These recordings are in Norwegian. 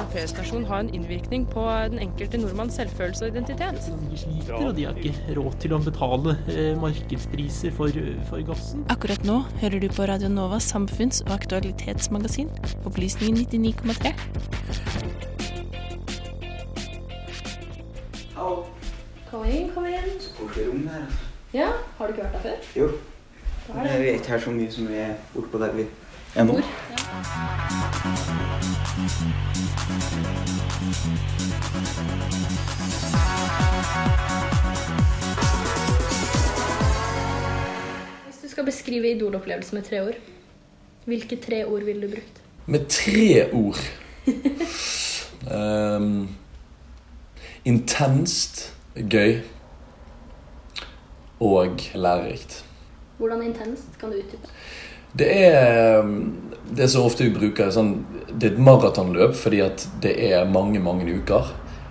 en P-stasjon ha en innvirkning på den enkelte nordmanns selvfølelse og identitet? De sliter, og de har ikke råd til å betale eh, markedspriser for, for gassen. Akkurat nå hører du på Radio Novas samfunns- og aktualitetsmagasin, Opplysningen 99,3. Hallo. Kom inn, kom inn. Så koselig rom det her. altså. Ja, har du ikke vært der før? Jo. Jeg vet er her så mye som vi er bortpå der vi er nå. Hvis du skal beskrive idolopplevelsen med tre ord, hvilke tre ord ville du brukt? Med tre ord. um, intenst, gøy og lærerikt. Hvordan intenst kan du utdype? Det er det som ofte vi bruker sånn, Det er et maratonløp fordi at det er mange, mange uker.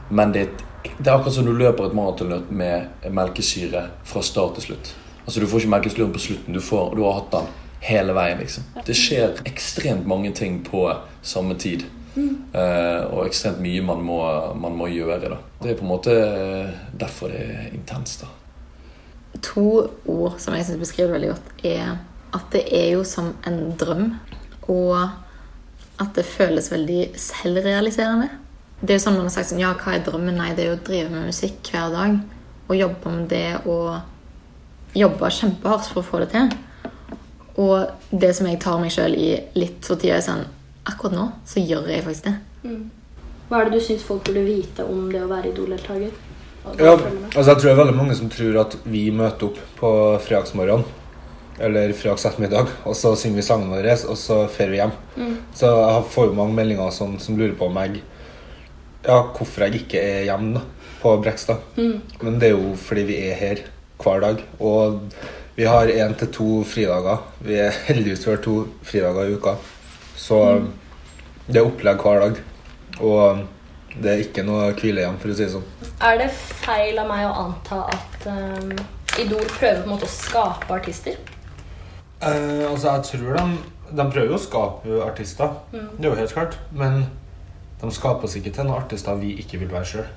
Men det er, et, det er akkurat som du løper et maratonløp med melkesyre fra start til slutt. Altså Du får ikke melkesyren på slutten. Du, får, du har hatt den hele veien. liksom. Det skjer ekstremt mange ting på samme tid. Eh, og ekstremt mye man må, man må gjøre. da. Det er på en måte eh, derfor det er intenst. da. To ord som jeg synes beskriver veldig godt, er at det er jo som en drøm, og at det føles veldig selvrealiserende. Det er jo sånn man har sagt sånn, ja, hva er drømmen? Nei, det er jo å drive med musikk hver dag, og jobbe med det, og jobbe kjempehardt for å få det til. Og det som jeg tar meg selv i litt for tida, er sånn, akkurat nå så gjør jeg faktisk det. Hva er det du syns folk burde vite om det å være idoldeltaker? Ja, altså jeg tror det er veldig mange som tror at vi møter opp på fredagsmorgen eller fredags ettermiddag, og så synger vi sangene våre, og så drar vi hjem. Så jeg får jo mange meldinger sånn, som lurer på om jeg Ja, hvorfor jeg ikke er hjemme da, på Brekstad. Men det er jo fordi vi er her hver dag. Og vi har én til to fridager. Vi er heldigvis hver to fridager i uka. Så det er opplegg hver dag. Og det er ikke noe hvilehjem, for å si det sånn. Er det feil av meg å anta at um, Idol prøver på en måte å skape artister? Eh, altså, jeg tror de, de prøver jo å skape artister. Det er jo helt klart. Men de skaper oss ikke til noen artister vi ikke vil være sjøl.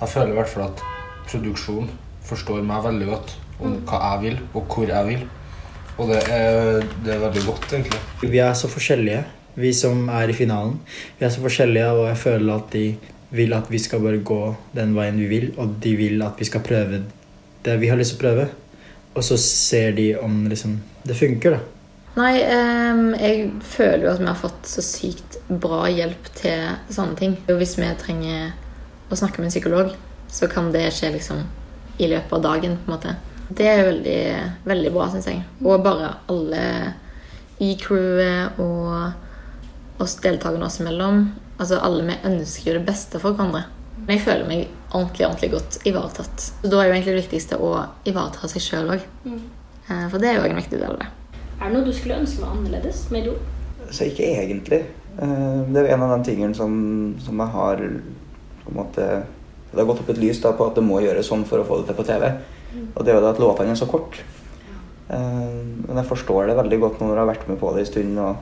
Jeg føler i hvert fall at produksjon forstår meg veldig godt om hva jeg vil, og hvor jeg vil. Og det er, det er veldig godt, egentlig. Vi er så forskjellige, vi som er i finalen. Vi er så forskjellige, og jeg føler at de vil at vi skal bare gå den veien vi vil, og de vil at vi skal prøve det vi har lyst til å prøve. Og så ser de om liksom, det funker, da. Nei, ehm, jeg føler jo at vi har fått så sykt bra hjelp til sånne ting. Og hvis vi trenger å snakke med en psykolog, så kan det skje liksom i løpet av dagen. på en måte. Det er veldig, veldig bra, syns jeg. Og bare alle i crewet og oss deltakerne oss imellom. Altså Alle vi ønsker jo det beste for hverandre. Men jeg føler meg ordentlig ordentlig godt ivaretatt. Så Da er jo egentlig det viktigste å ivareta seg sjøl òg. For det er jo en viktig del av det. Er det noe du skulle ønske var annerledes med do? Så ikke egentlig. Eh, Det er jo en av de tingene som, som jeg har på en måte Det har gått opp et lys da på at det må gjøres sånn for å få det til på TV. Og det er jo det at låtene er så kort. Ja. Men jeg forstår det veldig godt når jeg har vært med på det en stund. Og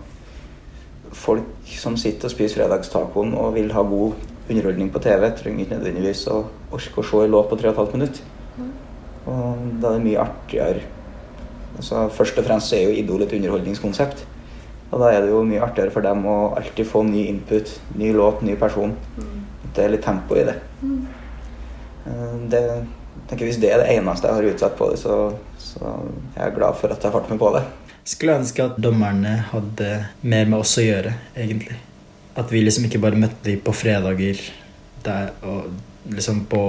folk som sitter og spiser fredagstacoen og vil ha god underholdning på TV, trenger ikke nødvendigvis å orke å se en låt på 3 15 minutter. Og da er det mye artigere Altså, først og fremst så er jo Idol et underholdningskonsept. Og da er det jo mye artigere for dem å alltid få ny input, ny låt, ny person. At det er litt tempo i det. Eh, det tenker Hvis det er det eneste jeg har utsatt på det, så, så jeg er glad for at jeg ble med på det. Skulle ønske at dommerne hadde mer med oss å gjøre, egentlig. At vi liksom ikke bare møtte dem på fredager der, og liksom på,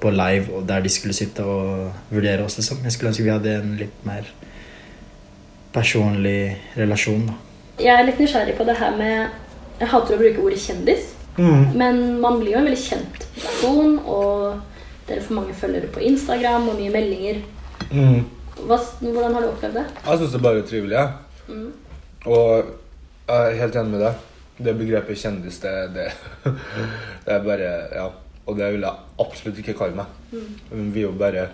på live, og der de skulle sitte og vurdere oss, liksom. Jeg skulle ønske vi hadde en litt mer personlig relasjon, da. Jeg er litt nysgjerrig på det her med Jeg hater å bruke ordet kjendis. Men man blir jo en veldig kjent person, og dere får mange følgere på Instagram og mye meldinger. Mm. Hva, hvordan har du opplevd det? Jeg syns det er bare trivelig. jeg. Og jeg er helt enig med deg. Det begrepet kjendis, det, det, det er bare Ja. Og det vil jeg absolutt ikke kalle meg. Men Vi er jo bare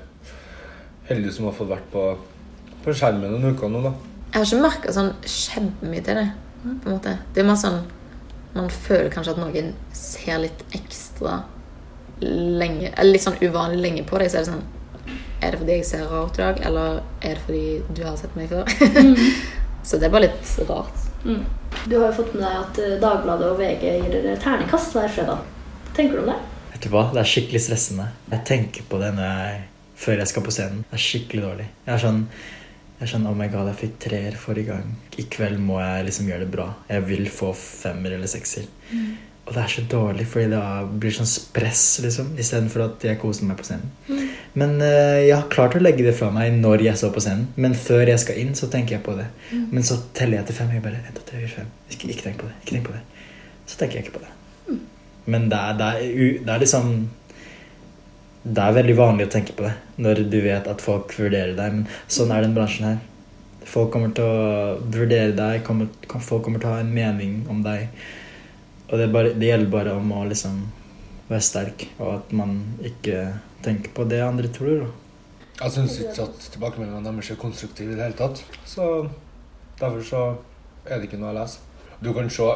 heldige som har fått vært på, på skjermen noen uker nå, da. Jeg har ikke merka sånn kjempemye til det. på en måte. Det er mer sånn man føler kanskje at noen ser litt ekstra lenge Eller litt sånn uvanlig lenge på deg, så er det sånn Er det fordi jeg ser rar ut i dag, eller er det fordi du har sett meg før? så det er bare litt rart. Mm. Du har jo fått med deg at eh, Dagbladet og VG gir dere terningkast hver fredag. Hva tenker du om det? Vet du hva? Det er skikkelig stressende. Jeg tenker på det når jeg, før jeg skal på scenen. Det er skikkelig dårlig. Jeg er sånn jeg er sånn, oh my god, jeg fikk treer forrige gang. I kveld må jeg liksom gjøre det bra. Jeg vil få femmer eller sekser. Mm. Og det er så dårlig, fordi det blir sånn press, liksom. Istedenfor at jeg koser meg på scenen. Mm. Men uh, jeg har klart å legge det fra meg når jeg står på scenen. Men før jeg skal inn, så tenker jeg på det. Mm. Men så teller jeg til fem. Jeg bare, 1, 2, 3, 4, 5. Ikke, ikke tenk på det. ikke tenk på det. Så tenker jeg ikke på det. Mm. Men det er, det, er, det er liksom Det er veldig vanlig å tenke på det når du vet at folk vurderer deg. Men sånn er den bransjen her. Folk kommer til å vurdere deg, kommer, folk kommer til å ha en mening om deg. Og det, bare, det gjelder bare om å liksom være sterk, og at man ikke tenker på det andre tror. Da. Jeg syns ikke at tilbakemeldingene deres er konstruktive i det hele tatt. Så derfor så er det ikke noe å lese. Du kan se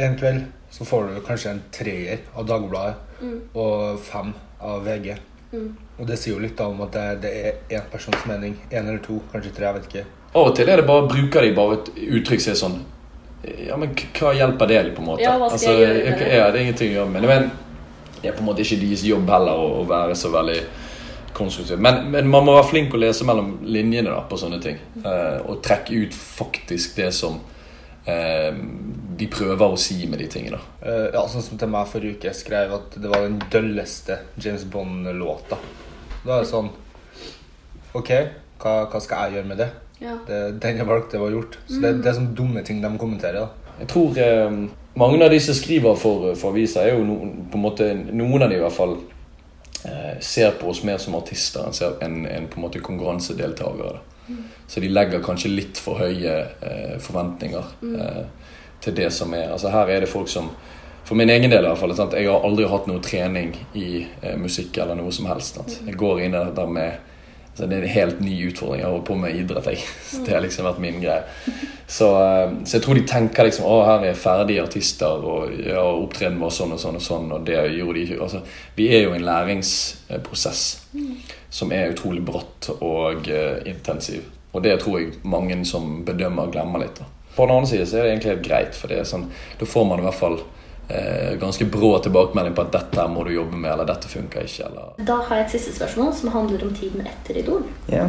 en kveld så får du kanskje en treer av Dagbladet Mm. og fem av VG. Mm. Og det sier jo litt om at det, det er én persons mening. Én eller to, kanskje tre. jeg vet ikke. Av og til er det bare, bruker de bare et uttrykk som er sånn Ja, men hva hjelper det, på en måte? Ja, hva skal jeg gjøre med det? Ja, det er ingenting å gjøre med det. Men det er på en måte ikke deres jobb heller å, å være så veldig konstruktiv. Men, men man må være flink å lese mellom linjene da, på sånne ting. Eh, og trekke ut faktisk det som eh, de prøver å si med de tingene. Eh, ja, sånn som til meg forrige uke Jeg skrev at det var den dølleste James Bond-låta. Da er det sånn Ok, hva, hva skal jeg gjøre med det? Ja. det den jeg valgte, var gjort. Så det, det er sånne dumme ting de kommenterer. da. Jeg tror eh, mange av de som skriver for, for aviser, er jo no, på en måte, noen av de i hvert fall eh, ser på oss mer som artister enn en, på en måte konkurransedeltakere. Mm. Så de legger kanskje litt for høye eh, forventninger eh, til det som er Altså Her er det folk som For min egen del i hvert fall, sant? jeg har aldri hatt noe trening i eh, musikk eller noe som helst. Sant? Jeg går inn der med så Det er en helt ny utfordring. Jeg holder på med idrett. Jeg. Det har liksom vært min greie. Så, eh, så jeg tror de tenker liksom Å, her er ferdige artister, og ja, opptredenen var sånn og sånn og sånn, og det gjorde de ikke. Altså, vi er jo i en læringsprosess som er utrolig bratt og uh, intensiv. Og det tror jeg mange som bedømmer, glemmer litt. da. På den andre side så er det egentlig helt greit, for det er sånn, da får man i hvert fall ganske brå tilbakemelding på at dette må du jobbe med, eller dette funker ikke. eller... Da har jeg et siste spørsmål som handler om tiden etter Idol. Ja.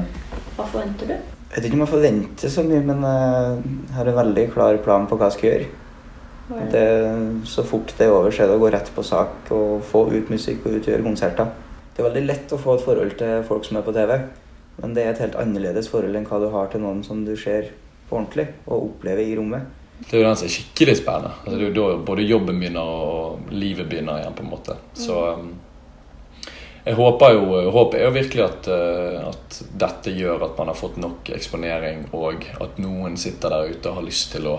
Hva forventer du? Jeg vet ikke om jeg forventer så mye, men jeg har en veldig klar plan på hva jeg skal gjøre. Det? Det, så fort det er over, så er det å gå rett på sak og få ut musikk og utgjøre konserter. Det er veldig lett å få et forhold til folk som er på TV, men det er et helt annerledes forhold enn hva du har til noen som du ser på ordentlig og opplever i rommet. Det er jo den som er skikkelig spennende. Altså, det er jo da både jobben begynner og livet begynner igjen. på en måte. Så um, jeg håper jo, håpet er jo virkelig at, uh, at dette gjør at man har fått nok eksponering, og at noen sitter der ute og har lyst til å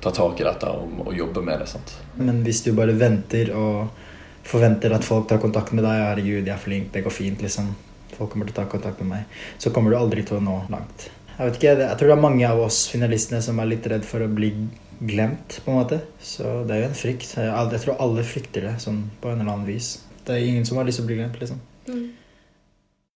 ta tak i dette og, og jobbe med det. sant? Men hvis du bare venter og forventer at folk tar kontakt med deg, herregud, jeg er flink, det går fint, liksom. Folk kommer til å ta kontakt med meg. Så kommer du aldri til å nå langt. Jeg vet ikke, jeg tror det er mange av oss finalistene som er litt redd for å bli glemt, på en måte. Så det er jo en frykt. Jeg, tror alle frykter det, sånn på en eller annen vis. Det er ingen som har lyst til å bli glemt, liksom. Mm.